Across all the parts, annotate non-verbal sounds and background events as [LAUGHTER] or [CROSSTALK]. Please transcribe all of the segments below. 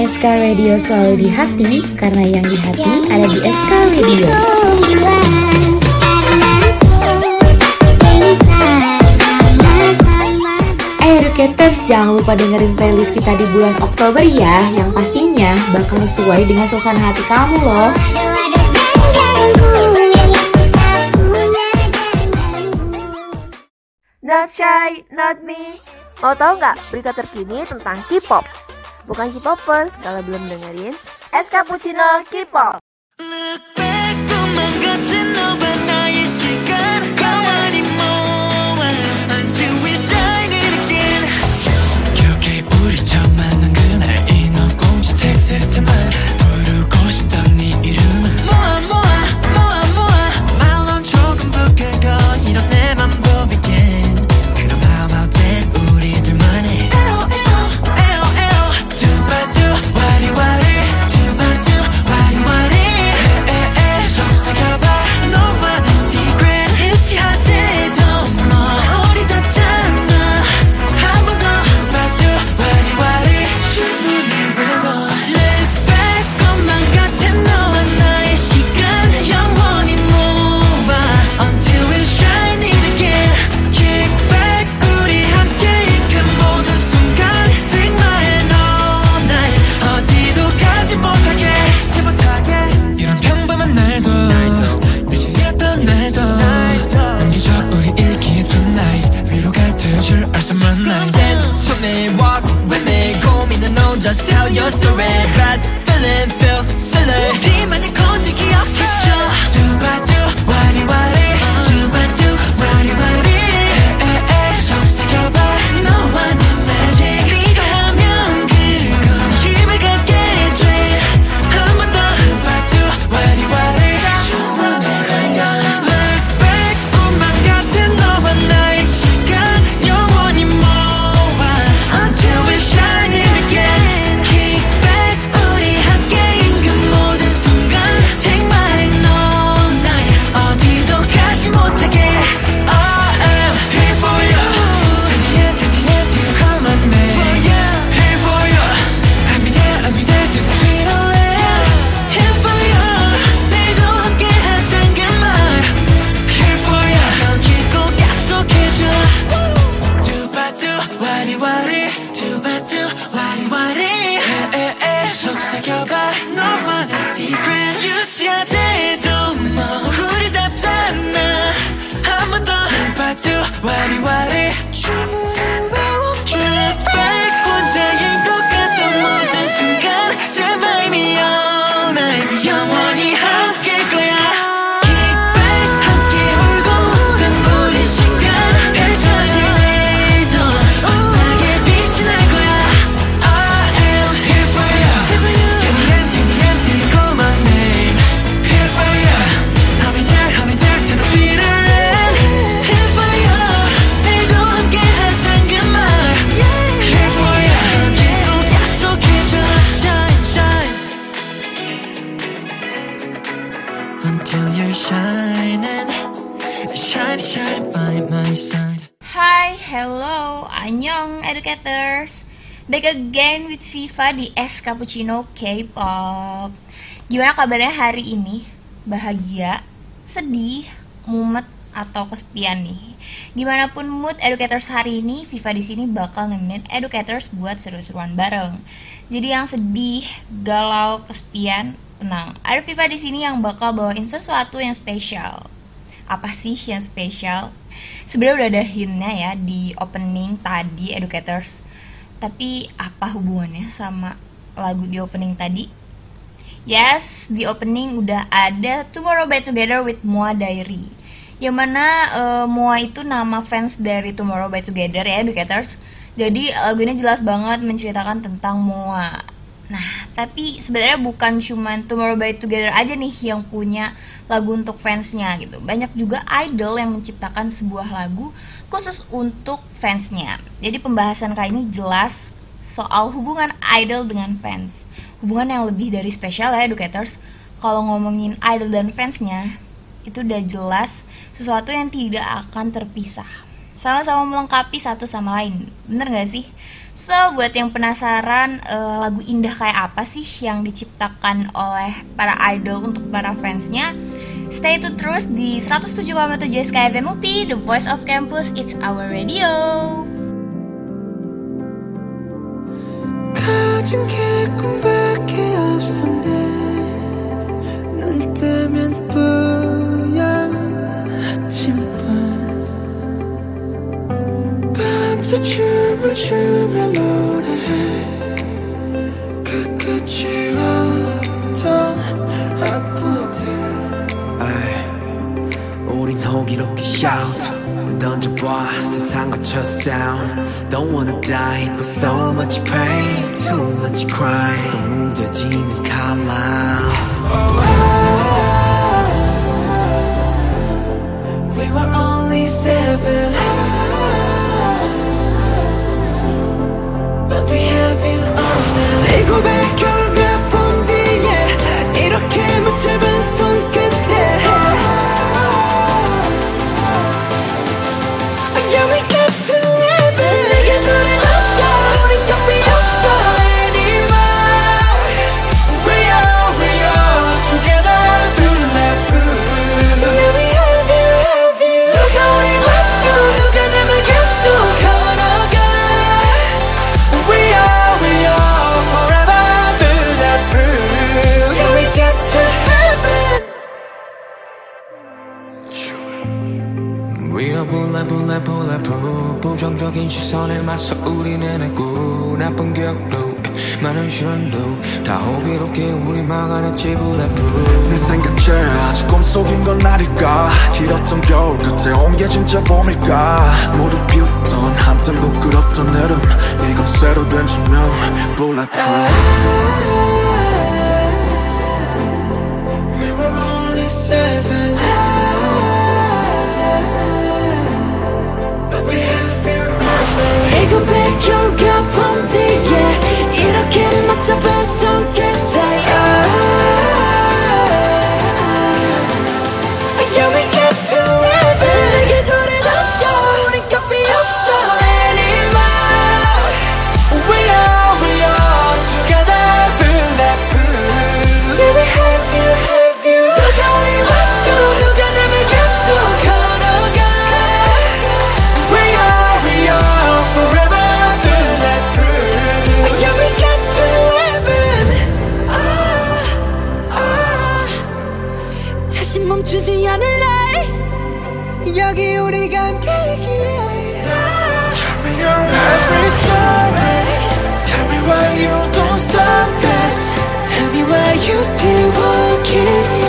SK Radio selalu di hati karena yang di hati ada di SK Radio. Eh, Educators, jangan lupa dengerin playlist kita di bulan Oktober ya, yang pastinya bakal sesuai dengan suasana hati kamu loh. Not shy, not me. Mau tau nggak berita terkini tentang K-pop? Bukan K-popers kalau belum dengerin Escapuccino K-pop. When Back again with Viva di Es Cappuccino K-pop. Gimana kabarnya hari ini? Bahagia, sedih, mumet, atau kesepian nih. Gimana pun mood educators hari ini, Viva di sini bakal nemenin educators buat seru-seruan bareng. Jadi yang sedih, galau, kesepian, tenang. Ada Viva di sini yang bakal bawain sesuatu yang spesial. Apa sih yang spesial? Sebenarnya udah ada hintnya ya di opening tadi educators tapi apa hubungannya sama lagu di opening tadi? Yes, di opening udah ada Tomorrow by Together with Moa Diary. Yang mana uh, Moa itu nama fans dari Tomorrow by Together ya, Educators. Jadi lagu ini jelas banget menceritakan tentang Moa. Nah, tapi sebenarnya bukan cuman Tomorrow by Together aja nih yang punya lagu untuk fansnya gitu. Banyak juga idol yang menciptakan sebuah lagu khusus untuk fansnya. Jadi pembahasan kali ini jelas soal hubungan idol dengan fans. Hubungan yang lebih dari spesial ya educators. Kalau ngomongin idol dan fansnya, itu udah jelas sesuatu yang tidak akan terpisah. Sama-sama melengkapi satu sama lain, bener gak sih? So, buat yang penasaran uh, lagu indah kayak apa sih yang diciptakan oleh para idol untuk para fansnya, stay tune terus di 107,7 SKFM UPI, The Voice of Campus, It's Our Radio. 가진 게 꿈밖에 없었네 눈 뜨면 뿌연 아침밤 밤새 춤을 추며 노래해 세상 거쳐 sound Don't wanna die but so much pain Too much crying So 무뎌지는 칼라 We were only seven But we have you all now 내 고백 결과 본 뒤에 이렇게 붙잡은 부정적인 시선에 맞서 우리는 했고 나쁜 기억도 많은 시련도 다 호기롭게 우리 막아냈지 bulletproof 내 생각에 아직 꿈속인 건 아닐까? 길었던 겨울 끝에 온 게 진짜 봄일까? 모두 비웃던 한땐 부끄럽던 여름 이건 새로 된 조명 Bulletproof We were only seven 손 뒤에 이렇게 맞춰봐 used to walking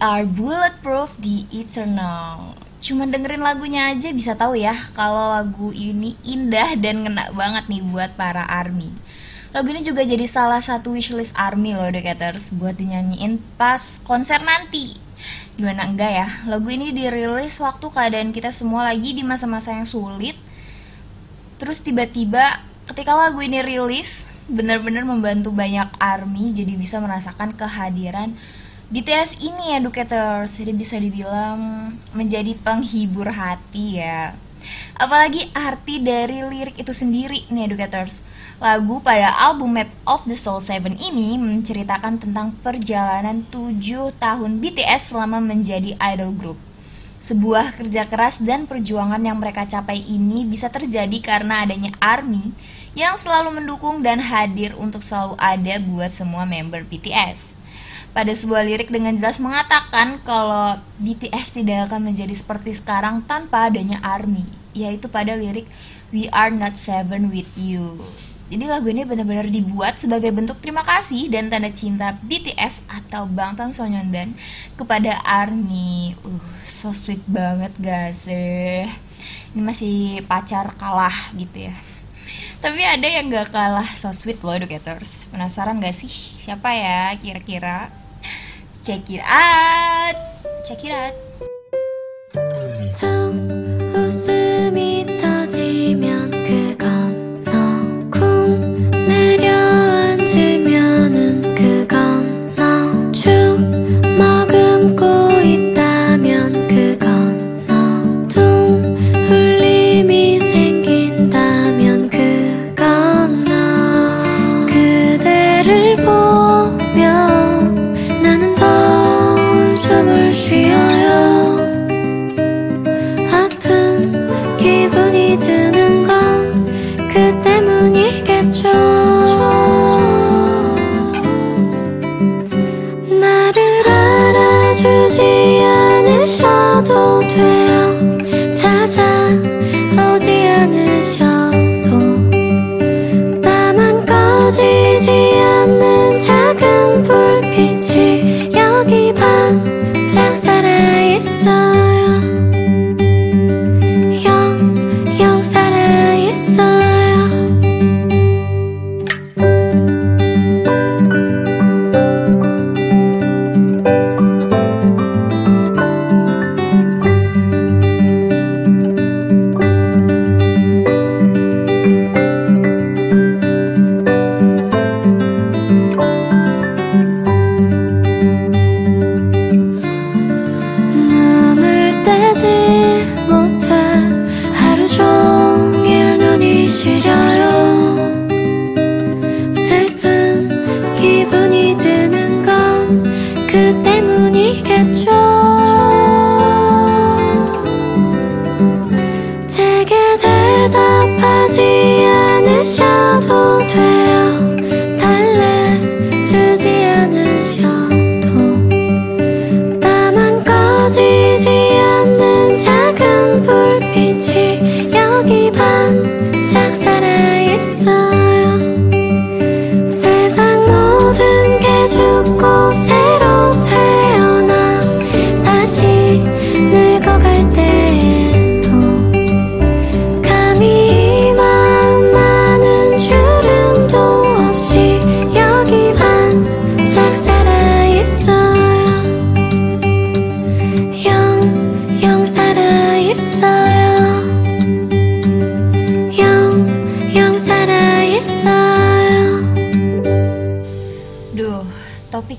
Are Bulletproof di Eternal. Cuman dengerin lagunya aja bisa tahu ya kalau lagu ini indah dan ngena banget nih buat para ARMY. Lagu ini juga jadi salah satu wishlist ARMY loh Decaters buat dinyanyiin pas konser nanti. Gimana enggak ya? Lagu ini dirilis waktu keadaan kita semua lagi di masa-masa yang sulit. Terus tiba-tiba ketika lagu ini rilis benar-benar membantu banyak ARMY jadi bisa merasakan kehadiran BTS ini educators jadi bisa dibilang menjadi penghibur hati ya Apalagi arti dari lirik itu sendiri nih educators. Lagu pada album Map of the Soul 7 ini menceritakan tentang perjalanan 7 tahun BTS selama menjadi idol group. Sebuah kerja keras dan perjuangan yang mereka capai ini bisa terjadi karena adanya ARMY yang selalu mendukung dan hadir untuk selalu ada buat semua member BTS pada sebuah lirik dengan jelas mengatakan kalau BTS tidak akan menjadi seperti sekarang tanpa adanya ARMY, yaitu pada lirik We Are Not Seven With You. Jadi lagu ini benar-benar dibuat sebagai bentuk terima kasih dan tanda cinta BTS atau Bangtan Sonyeondan kepada ARMY. Uh, so sweet banget guys. Eh. Ini masih pacar kalah gitu ya. Tapi ada yang gak kalah so sweet loh educators. Penasaran gak sih siapa ya kira-kira? Check it out. Check it out.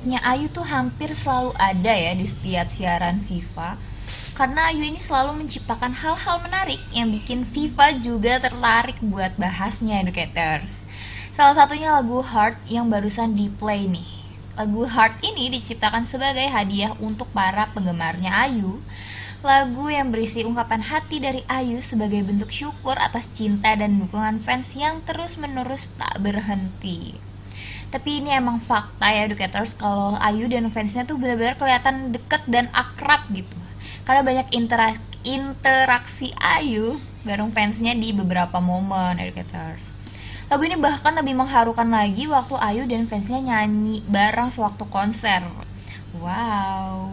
Topiknya Ayu tuh hampir selalu ada ya di setiap siaran FIFA. Karena Ayu ini selalu menciptakan hal-hal menarik yang bikin FIFA juga tertarik buat bahasnya educators. Salah satunya lagu Heart yang barusan di play nih. Lagu Heart ini diciptakan sebagai hadiah untuk para penggemarnya Ayu. Lagu yang berisi ungkapan hati dari Ayu sebagai bentuk syukur atas cinta dan dukungan fans yang terus-menerus tak berhenti. Tapi ini emang fakta ya educators kalau Ayu dan fansnya tuh benar-benar kelihatan deket dan akrab gitu. Karena banyak intera- interaksi Ayu bareng fansnya di beberapa momen educators. Lagu ini bahkan lebih mengharukan lagi waktu Ayu dan fansnya nyanyi bareng sewaktu konser. Wow.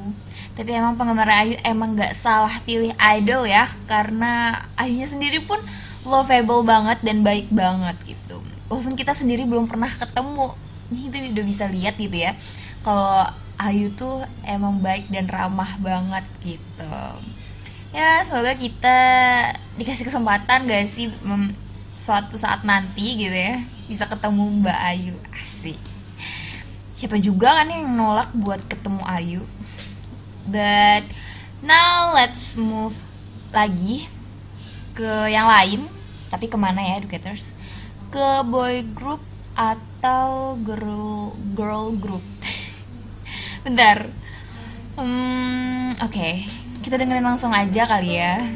Tapi emang penggemar Ayu emang gak salah pilih idol ya Karena Ayunya sendiri pun lovable banget dan baik banget gitu Walaupun kita sendiri belum pernah ketemu ini kita udah bisa lihat gitu ya kalau Ayu tuh emang baik dan ramah banget gitu. Ya semoga kita dikasih kesempatan gak sih suatu saat nanti gitu ya bisa ketemu Mbak Ayu. Asik. Siapa juga kan yang nolak buat ketemu Ayu. But now let's move lagi ke yang lain tapi ke mana ya educators? Ke boy group atau atau girl girl group. Bentar. Hmm, oke. Okay. kita dengerin langsung aja kali ya.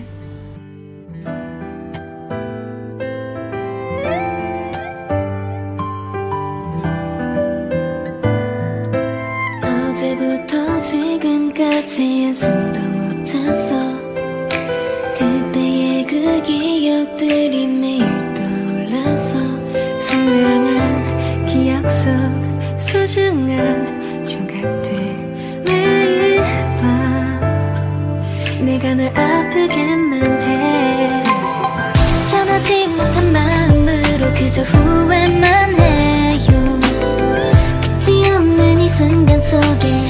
날 아프게만 해. 전하지 못한 마음으로 그저 후회만 해요. 그치 않는 이 순간 속에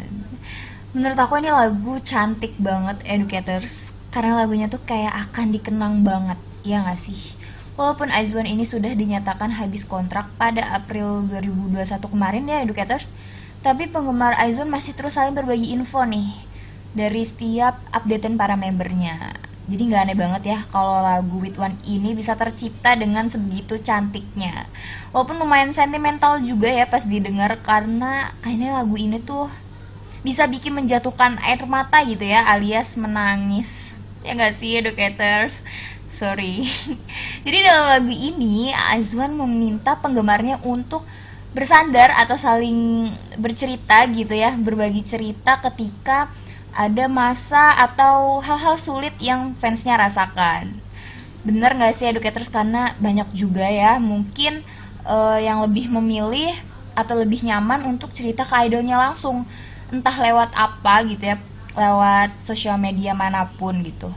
kan. Menurut aku ini lagu cantik banget educators. Karena lagunya tuh kayak akan dikenang banget ya gak sih? Walaupun Aizwan ini sudah dinyatakan habis kontrak pada April 2021 kemarin ya educators. Tapi penggemar Aizwan masih terus saling berbagi info nih dari setiap updatean para membernya. Jadi nggak aneh banget ya kalau lagu With One ini bisa tercipta dengan segitu cantiknya. Walaupun lumayan sentimental juga ya pas didengar karena kayaknya lagu ini tuh bisa bikin menjatuhkan air mata gitu ya alias menangis. Ya gak sih educators? Sorry. [LAUGHS] Jadi dalam lagu ini Azwan meminta penggemarnya untuk bersandar atau saling bercerita gitu ya berbagi cerita ketika ada masa atau hal-hal sulit yang fansnya rasakan. Bener gak sih educators? Karena banyak juga ya mungkin uh, yang lebih memilih atau lebih nyaman untuk cerita ke idolnya langsung entah lewat apa gitu ya lewat sosial media mana pun gitu.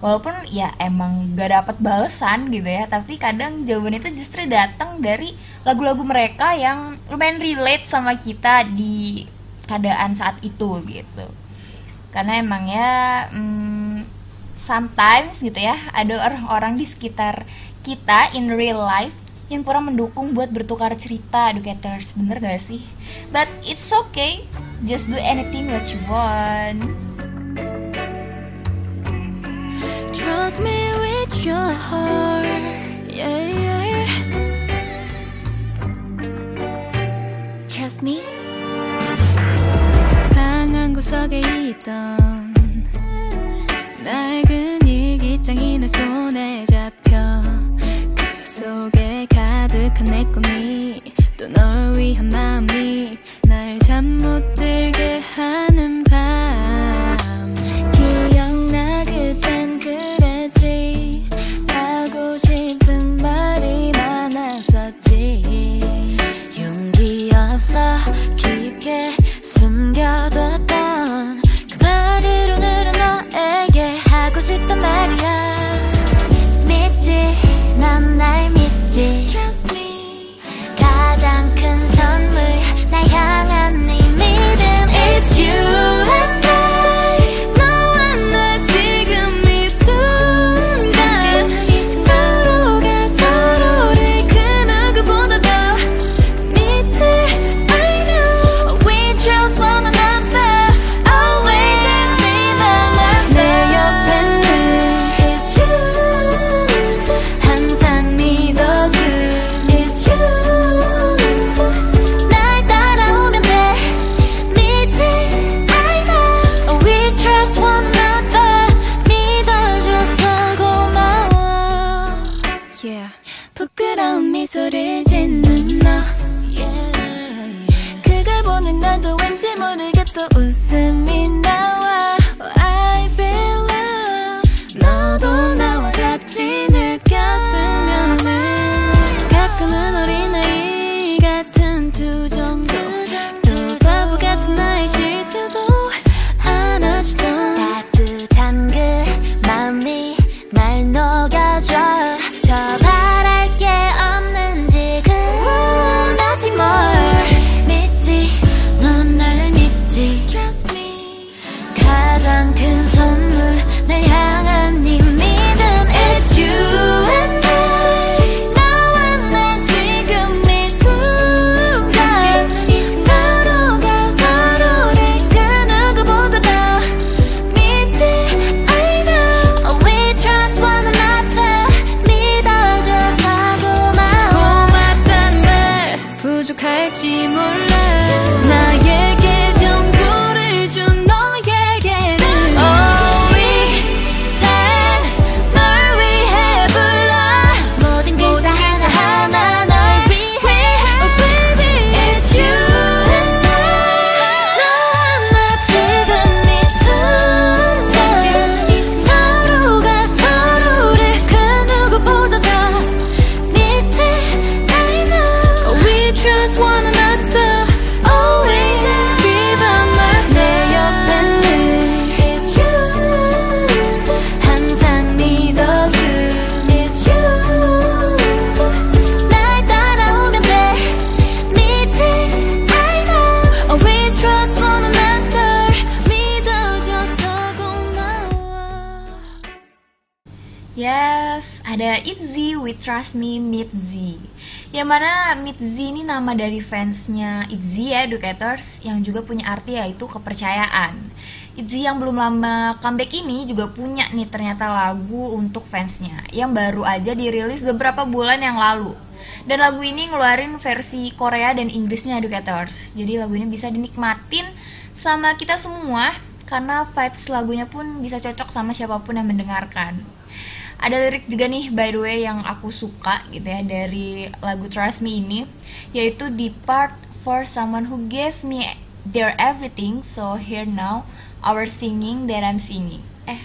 Walaupun ya emang gak dapat balesan gitu ya tapi kadang jawaban itu justru datang dari lagu-lagu mereka yang lumayan relate sama kita di keadaan saat itu gitu. Karena emang ya hmm, sometimes gitu ya ada orang-orang di sekitar kita in real life yang kurang mendukung buat bertukar cerita educators bener gak sih but it's okay just do anything what you want Trust me with your heart, yeah, yeah. Trust me. 방 한 구석에 있던 낡은 일기장이 내 손에 잡혀 그 속에 가득한 내 꿈이 또 널 위한 마음이 날 잠 못 들게 하는 Me Mitzi. Yang mana Mitzi ini nama dari fansnya Itzy ya, Educators, yang juga punya arti yaitu kepercayaan. Itzy yang belum lama comeback ini juga punya nih ternyata lagu untuk fansnya yang baru aja dirilis beberapa bulan yang lalu. Dan lagu ini ngeluarin versi Korea dan Inggrisnya Educators. Jadi lagu ini bisa dinikmatin sama kita semua karena vibes lagunya pun bisa cocok sama siapa pun yang mendengarkan ada lirik juga nih by the way yang aku suka gitu ya dari lagu Trust Me ini yaitu di part for someone who gave me their everything so here now our singing that I'm singing. Eh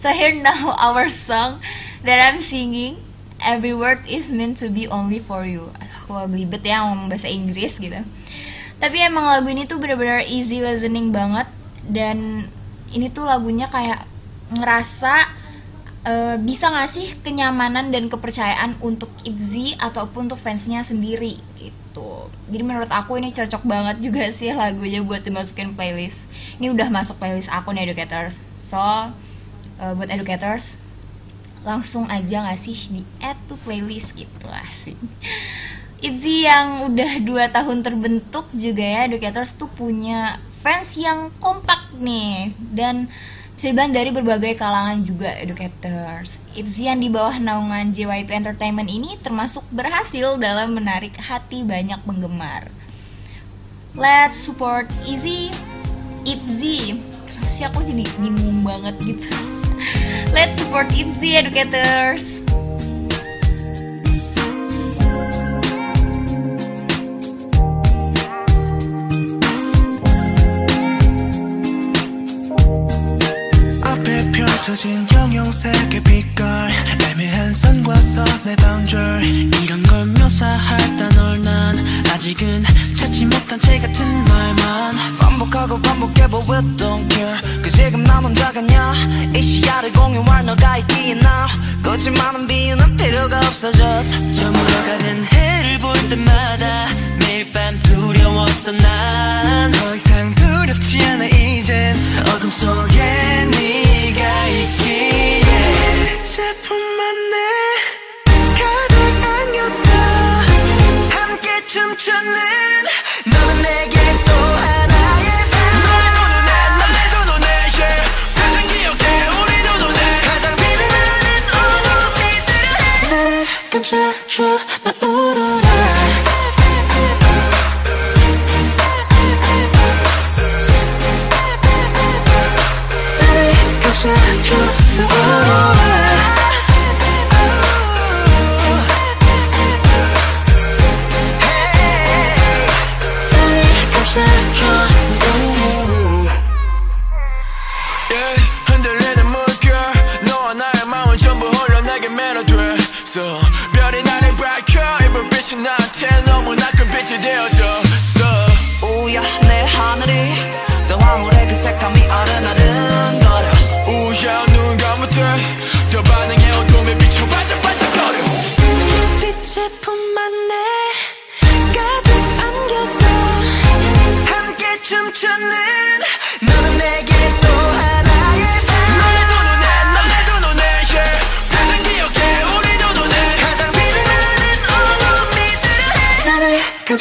so here now [LAUGHS] our song that I'm singing every word is meant to be only for you. Aku belibet ya ngomong bahasa Inggris gitu. Tapi emang lagu ini tuh bener-bener easy listening banget dan ini tuh lagunya kayak ngerasa eh, bisa ngasih kenyamanan dan kepercayaan untuk ITZY ataupun untuk fansnya sendiri gitu. Jadi menurut aku ini cocok banget juga sih lagunya buat dimasukin playlist. Ini udah masuk playlist aku nih educators. So eh, buat educators langsung aja ngasih di add to playlist gitu asik. ITZY yang udah 2 tahun terbentuk juga ya educators tuh punya fans yang kompak nih dan bisa dari berbagai kalangan juga educators. ITZY yang di bawah naungan JYP Entertainment ini termasuk berhasil dalam menarik hati banyak penggemar. Let's support Izzy, ITZY. Kenapa sih aku jadi bingung banget gitu? [LAUGHS] Let's support ITZY educators. 멈춰진 형형색의 빛깔 애매한 선과 선의 방절. 이런 걸 묘사할 단어를 난 아직은 찾지 못한 제 같은 말만. 반복하고 반복해보 it don't care. 그 지금 난 혼자 가냐? 이 시야를 공유할 너가 있기에 now 거짓말은 비유는 필요가 없어졌어 저물어가는 해를 볼 때마다 매일 밤 두려웠어 난 더 이상 두렵지 않아 이젠. 어둠 속에 네가 있기에 제품만 내 가득 안겨서 함께 춤추는 려 내게 매너돼서 별이 나를 밝혀 이 불빛이 나한테 너무나 큰 빛이 되어줘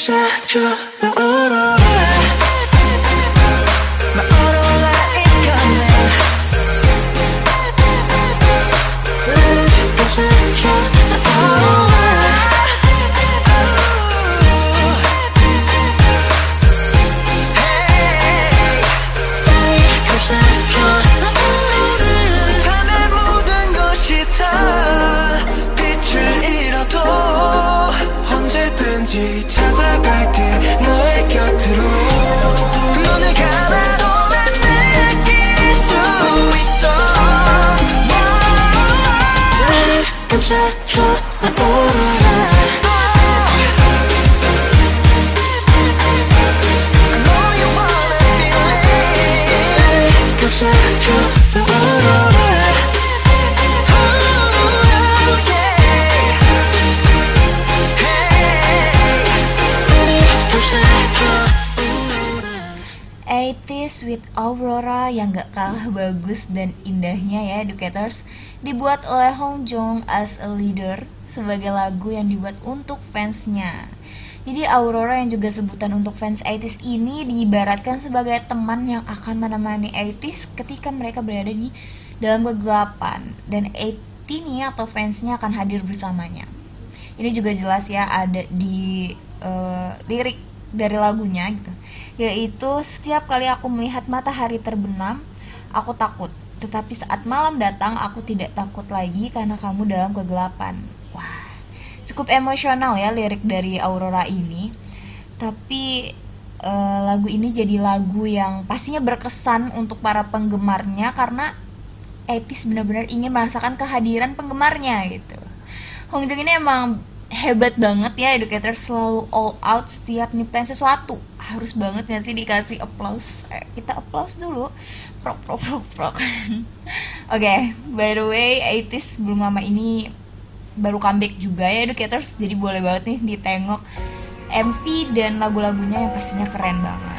사주로 울어라 My aurora is coming 내가 사줘 My aurora Hey 내가 사줘 My aurora 밤의 모든 것이 다 빛을 잃어도 언제든지 bagus dan indahnya ya educators. Dibuat oleh Hong Jong as a leader sebagai lagu yang dibuat untuk fansnya. Jadi Aurora yang juga sebutan untuk fans 80s ini diibaratkan sebagai teman yang akan menemani 80s ketika mereka berada di dalam kegelapan. Dan 80 ini atau fansnya akan hadir bersamanya. Ini juga jelas ya ada di eh, lirik dari lagunya gitu. Yaitu setiap kali aku melihat matahari terbenam Aku takut, tetapi saat malam datang aku tidak takut lagi karena kamu dalam kegelapan. Wah, cukup emosional ya lirik dari Aurora ini. Tapi uh, lagu ini jadi lagu yang pastinya berkesan untuk para penggemarnya karena Etis benar-benar ingin merasakan kehadiran penggemarnya gitu. Hongjung ini emang hebat banget ya educator selalu all out setiap nyiptain sesuatu harus banget nggak sih dikasih applause eh, kita applause dulu prok prok prok prok. [LAUGHS] Oke okay, by the way 80s belum lama ini baru comeback juga ya Educators. Jadi boleh banget nih ditengok MV dan lagu-lagunya yang pastinya keren banget.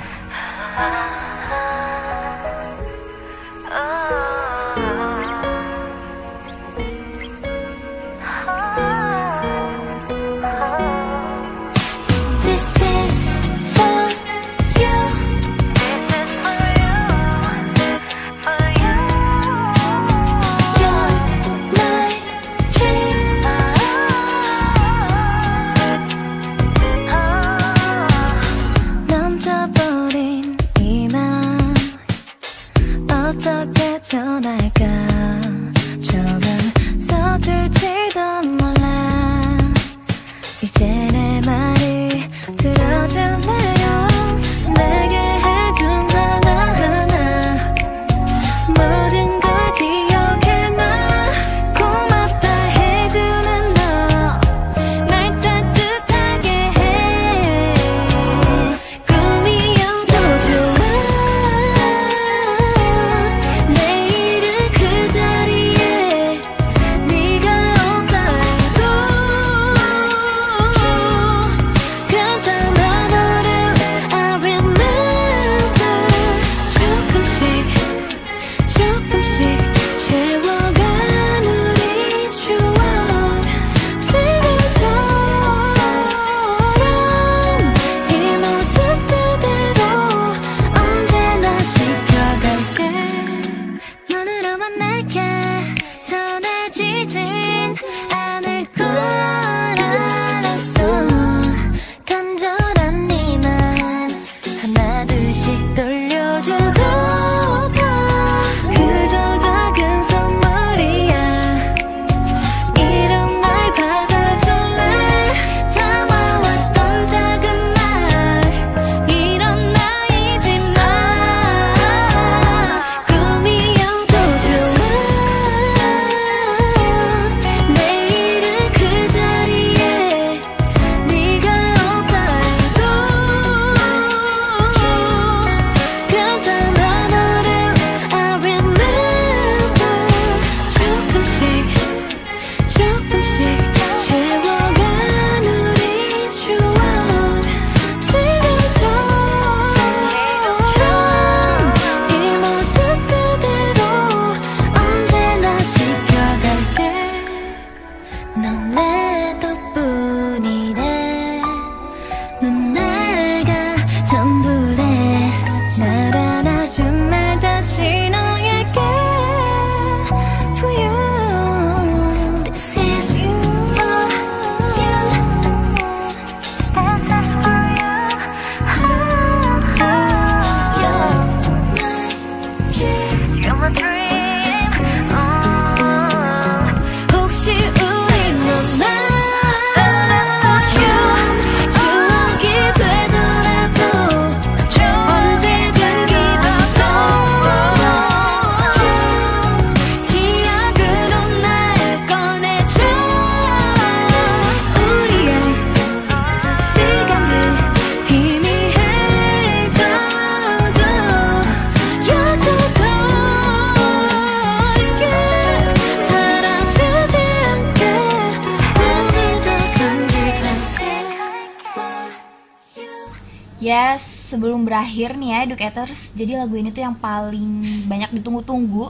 Yes, sebelum berakhir nih ya Educators Jadi lagu ini tuh yang paling banyak ditunggu-tunggu.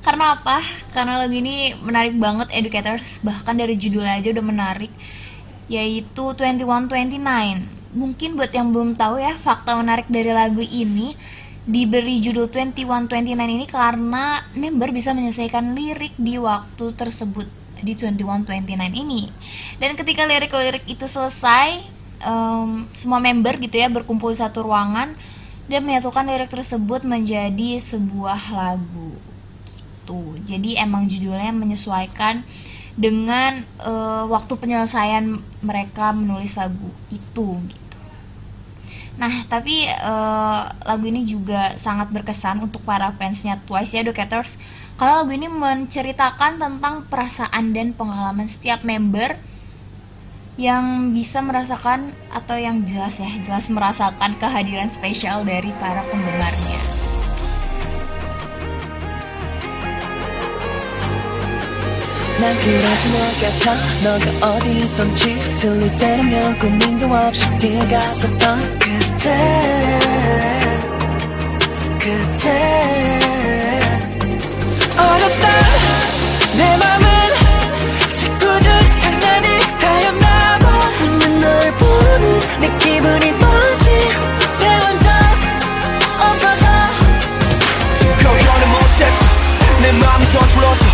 Karena apa? Karena lagu ini menarik banget ya, Educators Bahkan dari judul aja udah menarik. Yaitu 2129 Mungkin buat yang belum tahu ya Fakta menarik dari lagu ini Diberi judul 2129 ini karena member bisa menyelesaikan lirik di waktu tersebut di 2129 ini. Dan ketika lirik-lirik itu selesai um, semua member gitu ya berkumpul satu ruangan dan menyatukan lirik tersebut menjadi sebuah lagu gitu. Jadi emang judulnya menyesuaikan dengan uh, waktu penyelesaian mereka menulis lagu itu gitu. Nah, tapi uh, lagu ini juga sangat berkesan untuk para fansnya Twice ya Educators. Kalau lagu ini menceritakan tentang perasaan dan pengalaman setiap member yang bisa merasakan atau yang jelas ya jelas merasakan kehadiran spesial dari para penggemarnya. 난 그래도 너 같아 너가 어디 있던지 들릴 때라면 고민도 없이 뛰어갔었던 그때 그때 어렵다 내 맘은 짓궂은 기분이 뭐지 배운 적 없어서. 표현을 못했어. 내 마음이 서툴렀어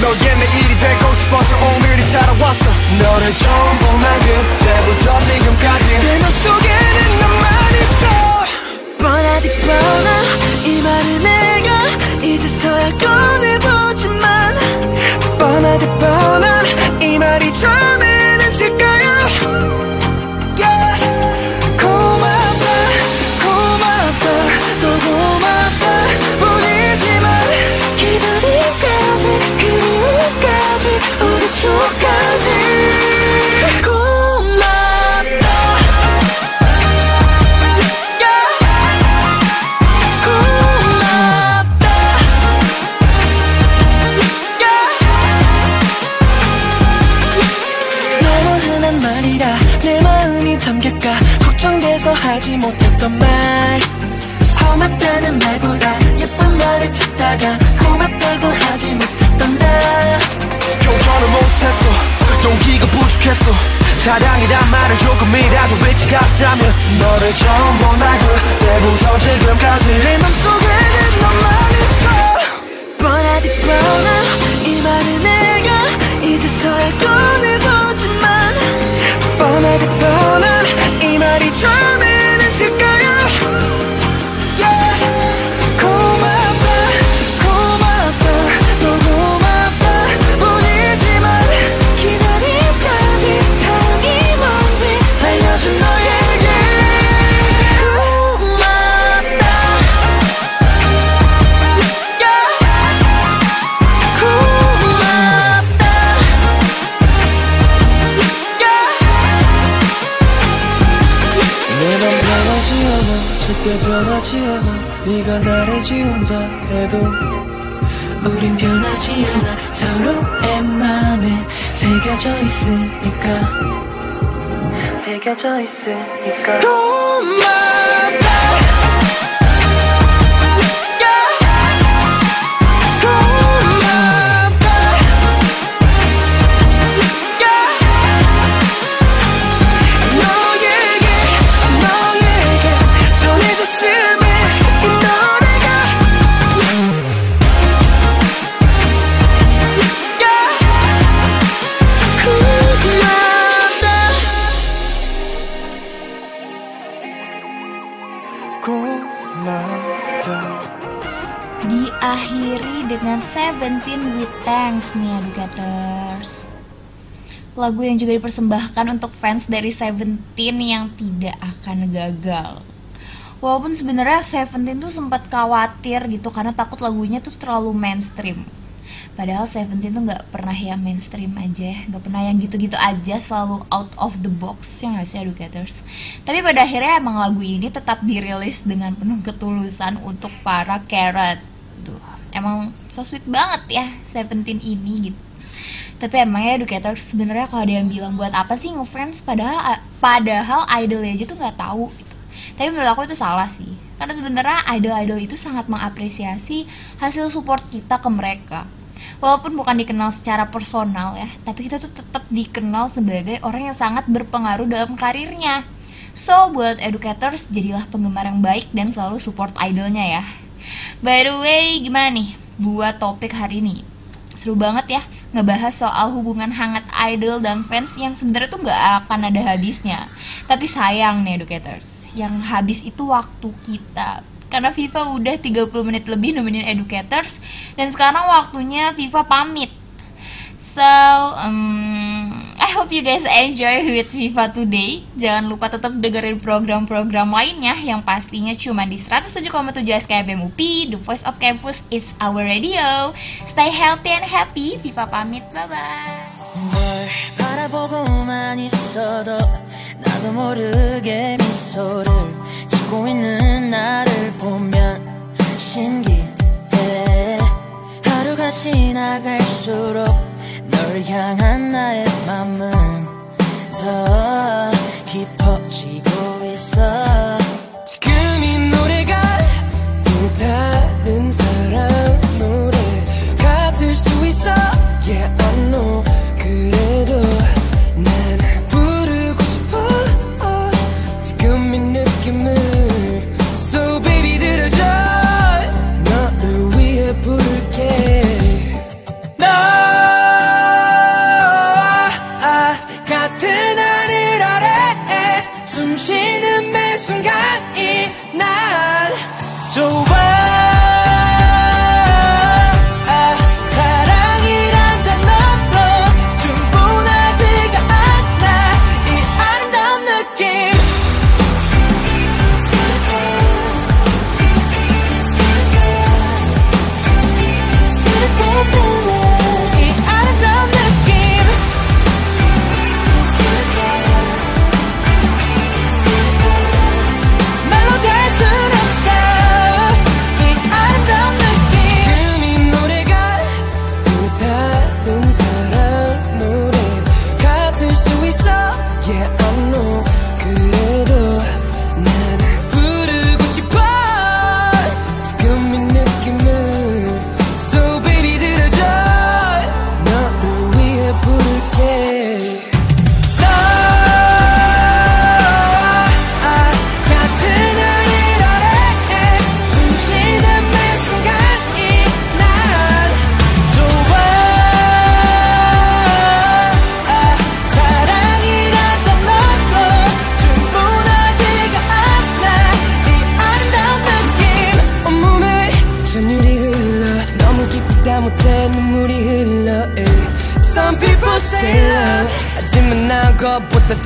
너의 내일이 되고 싶어서 오늘이 살아왔어. 너를 처음 본날 그때부터 지금까지 내 맘속에는 너만 있어. 뻔하디 뻔하 이 말은 내가 이제서야 꺼내보지만. 뻔하디 뻔한 이 말이 처 걱정돼서 하지 못했던 말. 고맙다는 말보다 예쁜 말을 찾다가 고맙다고 하지 못했던 나. 표현을 못했어. 용기가 부족했어. 사랑이란 말을 조금이라도 외치 같다면 너를 처음 본날 그때부터 지금까지. 내 맘속에는 너만 있어. 뻔하디 뻔하 이 말은 내가 이제서야 꺼내보지만. 뻔하디 뻔한 이 말이 처음에 새겨져 있으니까. 새겨져 있으니까. 고맙다 Thanks nih Educators Lagu yang juga dipersembahkan untuk fans dari Seventeen yang tidak akan gagal Walaupun sebenarnya Seventeen tuh sempat khawatir gitu karena takut lagunya tuh terlalu mainstream Padahal Seventeen tuh nggak pernah yang mainstream aja, nggak pernah yang gitu-gitu aja, selalu out of the box yang nggak sih educators. Tapi pada akhirnya emang lagu ini tetap dirilis dengan penuh ketulusan untuk para carrot. Duh, emang so sweet banget ya Seventeen ini gitu. Tapi emangnya educators sebenarnya kalau ada yang bilang buat apa sih ngefans padahal padahal idol aja tuh nggak tahu gitu. Tapi menurut aku itu salah sih. Karena sebenarnya idol-idol itu sangat mengapresiasi hasil support kita ke mereka walaupun bukan dikenal secara personal ya tapi kita tuh tetap dikenal sebagai orang yang sangat berpengaruh dalam karirnya so buat educators jadilah penggemar yang baik dan selalu support idolnya ya by the way gimana nih buat topik hari ini? Seru banget ya ngebahas soal hubungan hangat idol dan fans yang sebenarnya tuh nggak akan ada habisnya. Tapi sayang nih educators yang habis itu waktu kita. Karena FIFA udah 30 menit lebih nemenin educators dan sekarang waktunya FIFA pamit. So, um, I hope you guys enjoy with Viva Today. Jangan lupa tetap dengerin program-program lainnya yang pastinya cuma di 107,7 SKFM The Voice of Campus, It's Our Radio. Stay healthy and happy. Viva pamit, bye-bye. 널 향한 나의 맘은 더 깊어지고 있어 지금 이 노래가 또 다른 사람 노래 같을 수 있어 yeah.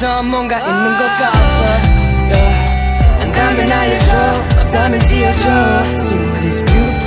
더 뭔가 있는 것 같아 yeah. 안다면 알려줘 없다면 지어줘 So what is beautiful